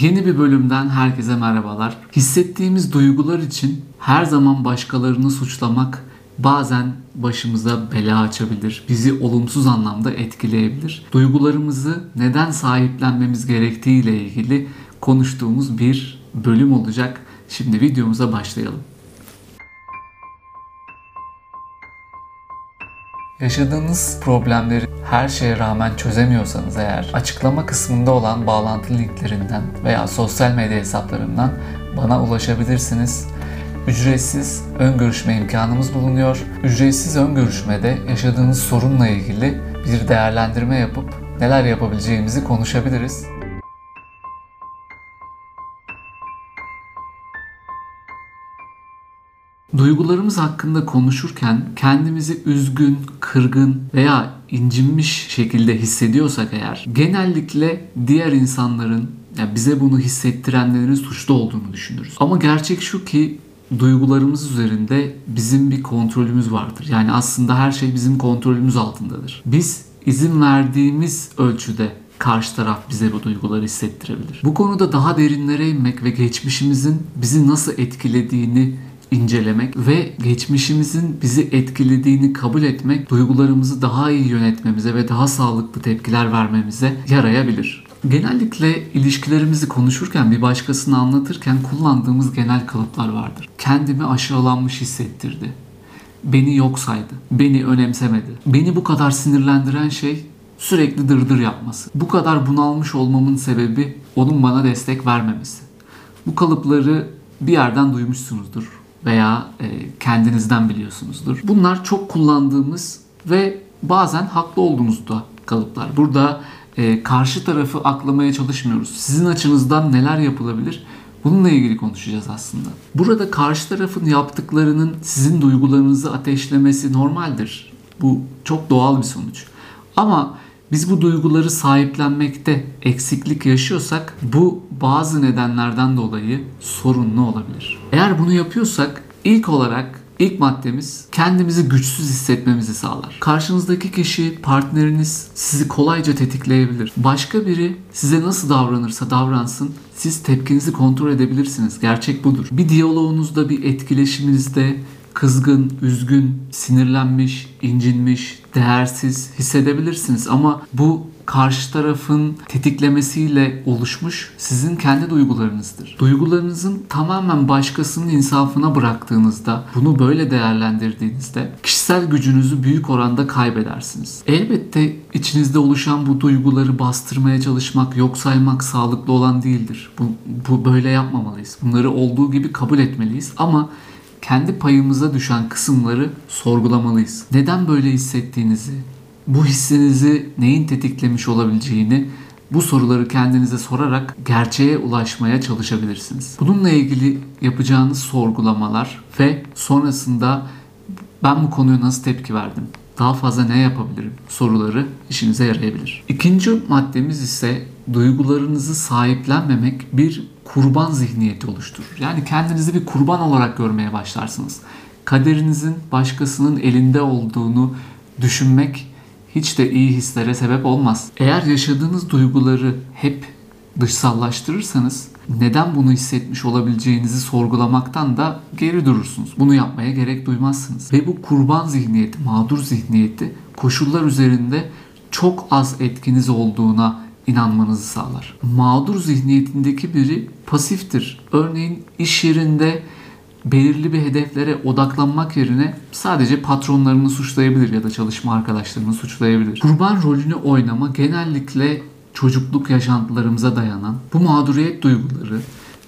Yeni bir bölümden herkese merhabalar. Hissettiğimiz duygular için her zaman başkalarını suçlamak bazen başımıza bela açabilir. Bizi olumsuz anlamda etkileyebilir. Duygularımızı neden sahiplenmemiz gerektiği ile ilgili konuştuğumuz bir bölüm olacak. Şimdi videomuza başlayalım. Yaşadığınız problemleri her şeye rağmen çözemiyorsanız eğer açıklama kısmında olan bağlantı linklerinden veya sosyal medya hesaplarından bana ulaşabilirsiniz. Ücretsiz ön görüşme imkanımız bulunuyor. Ücretsiz ön görüşmede yaşadığınız sorunla ilgili bir değerlendirme yapıp neler yapabileceğimizi konuşabiliriz. Duygularımız hakkında konuşurken kendimizi üzgün, kırgın veya incinmiş şekilde hissediyorsak eğer genellikle diğer insanların yani bize bunu hissettirenlerin suçlu olduğunu düşünürüz. Ama gerçek şu ki duygularımız üzerinde bizim bir kontrolümüz vardır. Yani aslında her şey bizim kontrolümüz altındadır. Biz izin verdiğimiz ölçüde karşı taraf bize bu duyguları hissettirebilir. Bu konuda daha derinlere inmek ve geçmişimizin bizi nasıl etkilediğini incelemek ve geçmişimizin bizi etkilediğini kabul etmek duygularımızı daha iyi yönetmemize ve daha sağlıklı tepkiler vermemize yarayabilir. Genellikle ilişkilerimizi konuşurken bir başkasını anlatırken kullandığımız genel kalıplar vardır. Kendimi aşağılanmış hissettirdi. Beni yok saydı. Beni önemsemedi. Beni bu kadar sinirlendiren şey sürekli dırdır yapması. Bu kadar bunalmış olmamın sebebi onun bana destek vermemesi. Bu kalıpları bir yerden duymuşsunuzdur veya e, kendinizden biliyorsunuzdur. Bunlar çok kullandığımız ve bazen haklı olduğumuz da kalıplar. Burada e, karşı tarafı aklamaya çalışmıyoruz. Sizin açınızdan neler yapılabilir? Bununla ilgili konuşacağız aslında. Burada karşı tarafın yaptıklarının sizin duygularınızı ateşlemesi normaldir. Bu çok doğal bir sonuç. Ama biz bu duyguları sahiplenmekte eksiklik yaşıyorsak bu bazı nedenlerden dolayı sorunlu olabilir. Eğer bunu yapıyorsak ilk olarak ilk maddemiz kendimizi güçsüz hissetmemizi sağlar. Karşınızdaki kişi, partneriniz sizi kolayca tetikleyebilir. Başka biri size nasıl davranırsa davransın siz tepkinizi kontrol edebilirsiniz. Gerçek budur. Bir diyaloğunuzda, bir etkileşiminizde kızgın, üzgün, sinirlenmiş, incinmiş, değersiz hissedebilirsiniz ama bu karşı tarafın tetiklemesiyle oluşmuş sizin kendi duygularınızdır. Duygularınızın tamamen başkasının insafına bıraktığınızda, bunu böyle değerlendirdiğinizde kişisel gücünüzü büyük oranda kaybedersiniz. Elbette içinizde oluşan bu duyguları bastırmaya çalışmak, yok saymak sağlıklı olan değildir. Bu, bu böyle yapmamalıyız. Bunları olduğu gibi kabul etmeliyiz ama kendi payımıza düşen kısımları sorgulamalıyız. Neden böyle hissettiğinizi, bu hissinizi neyin tetiklemiş olabileceğini bu soruları kendinize sorarak gerçeğe ulaşmaya çalışabilirsiniz. Bununla ilgili yapacağınız sorgulamalar ve sonrasında ben bu konuya nasıl tepki verdim? Daha fazla ne yapabilirim? soruları işinize yarayabilir. İkinci maddemiz ise duygularınızı sahiplenmemek bir kurban zihniyeti oluşturur. Yani kendinizi bir kurban olarak görmeye başlarsınız. Kaderinizin başkasının elinde olduğunu düşünmek hiç de iyi hislere sebep olmaz. Eğer yaşadığınız duyguları hep dışsallaştırırsanız neden bunu hissetmiş olabileceğinizi sorgulamaktan da geri durursunuz. Bunu yapmaya gerek duymazsınız. Ve bu kurban zihniyeti, mağdur zihniyeti koşullar üzerinde çok az etkiniz olduğuna inanmanızı sağlar. Mağdur zihniyetindeki biri pasiftir. Örneğin iş yerinde belirli bir hedeflere odaklanmak yerine sadece patronlarını suçlayabilir ya da çalışma arkadaşlarını suçlayabilir. Kurban rolünü oynama genellikle çocukluk yaşantılarımıza dayanan bu mağduriyet duyguları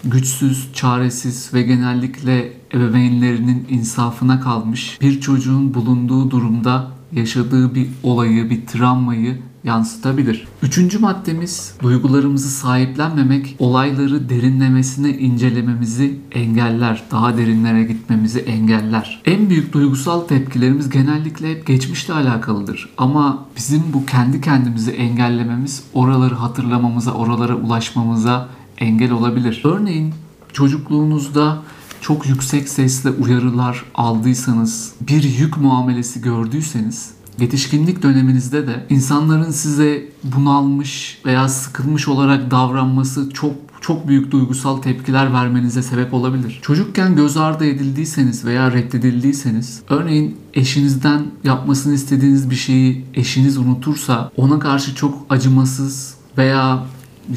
güçsüz, çaresiz ve genellikle ebeveynlerinin insafına kalmış bir çocuğun bulunduğu durumda yaşadığı bir olayı, bir travmayı yansıtabilir. Üçüncü maddemiz duygularımızı sahiplenmemek olayları derinlemesine incelememizi engeller. Daha derinlere gitmemizi engeller. En büyük duygusal tepkilerimiz genellikle hep geçmişle alakalıdır. Ama bizim bu kendi kendimizi engellememiz oraları hatırlamamıza, oralara ulaşmamıza engel olabilir. Örneğin çocukluğunuzda çok yüksek sesle uyarılar aldıysanız, bir yük muamelesi gördüyseniz yetişkinlik döneminizde de insanların size bunalmış veya sıkılmış olarak davranması çok çok büyük duygusal tepkiler vermenize sebep olabilir. Çocukken göz ardı edildiyseniz veya reddedildiyseniz, örneğin eşinizden yapmasını istediğiniz bir şeyi eşiniz unutursa ona karşı çok acımasız veya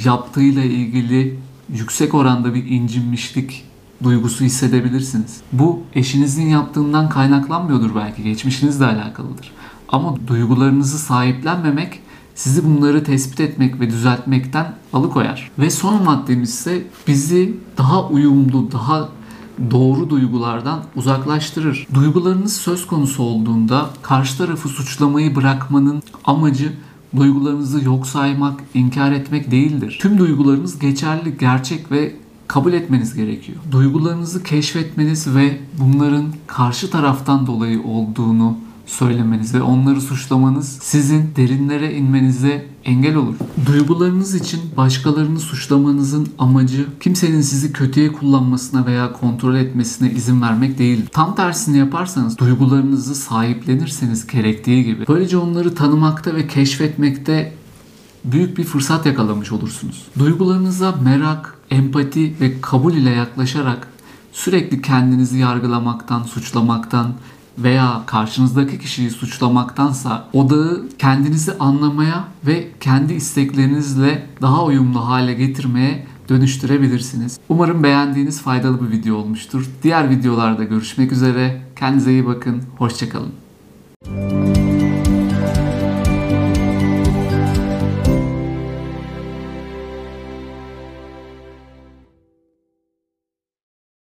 yaptığıyla ilgili yüksek oranda bir incinmişlik duygusu hissedebilirsiniz. Bu eşinizin yaptığından kaynaklanmıyordur belki, geçmişinizle alakalıdır. Ama duygularınızı sahiplenmemek sizi bunları tespit etmek ve düzeltmekten alıkoyar. Ve son maddemiz ise bizi daha uyumlu, daha doğru duygulardan uzaklaştırır. Duygularınız söz konusu olduğunda karşı tarafı suçlamayı bırakmanın amacı duygularınızı yok saymak, inkar etmek değildir. Tüm duygularınız geçerli, gerçek ve kabul etmeniz gerekiyor. Duygularınızı keşfetmeniz ve bunların karşı taraftan dolayı olduğunu söylemeniz ve onları suçlamanız sizin derinlere inmenize engel olur. Duygularınız için başkalarını suçlamanızın amacı kimsenin sizi kötüye kullanmasına veya kontrol etmesine izin vermek değil. Tam tersini yaparsanız duygularınızı sahiplenirseniz gerektiği gibi böylece onları tanımakta ve keşfetmekte büyük bir fırsat yakalamış olursunuz. Duygularınıza merak, empati ve kabul ile yaklaşarak sürekli kendinizi yargılamaktan, suçlamaktan veya karşınızdaki kişiyi suçlamaktansa odağı kendinizi anlamaya ve kendi isteklerinizle daha uyumlu hale getirmeye dönüştürebilirsiniz. Umarım beğendiğiniz faydalı bir video olmuştur. Diğer videolarda görüşmek üzere. Kendinize iyi bakın. Hoşçakalın.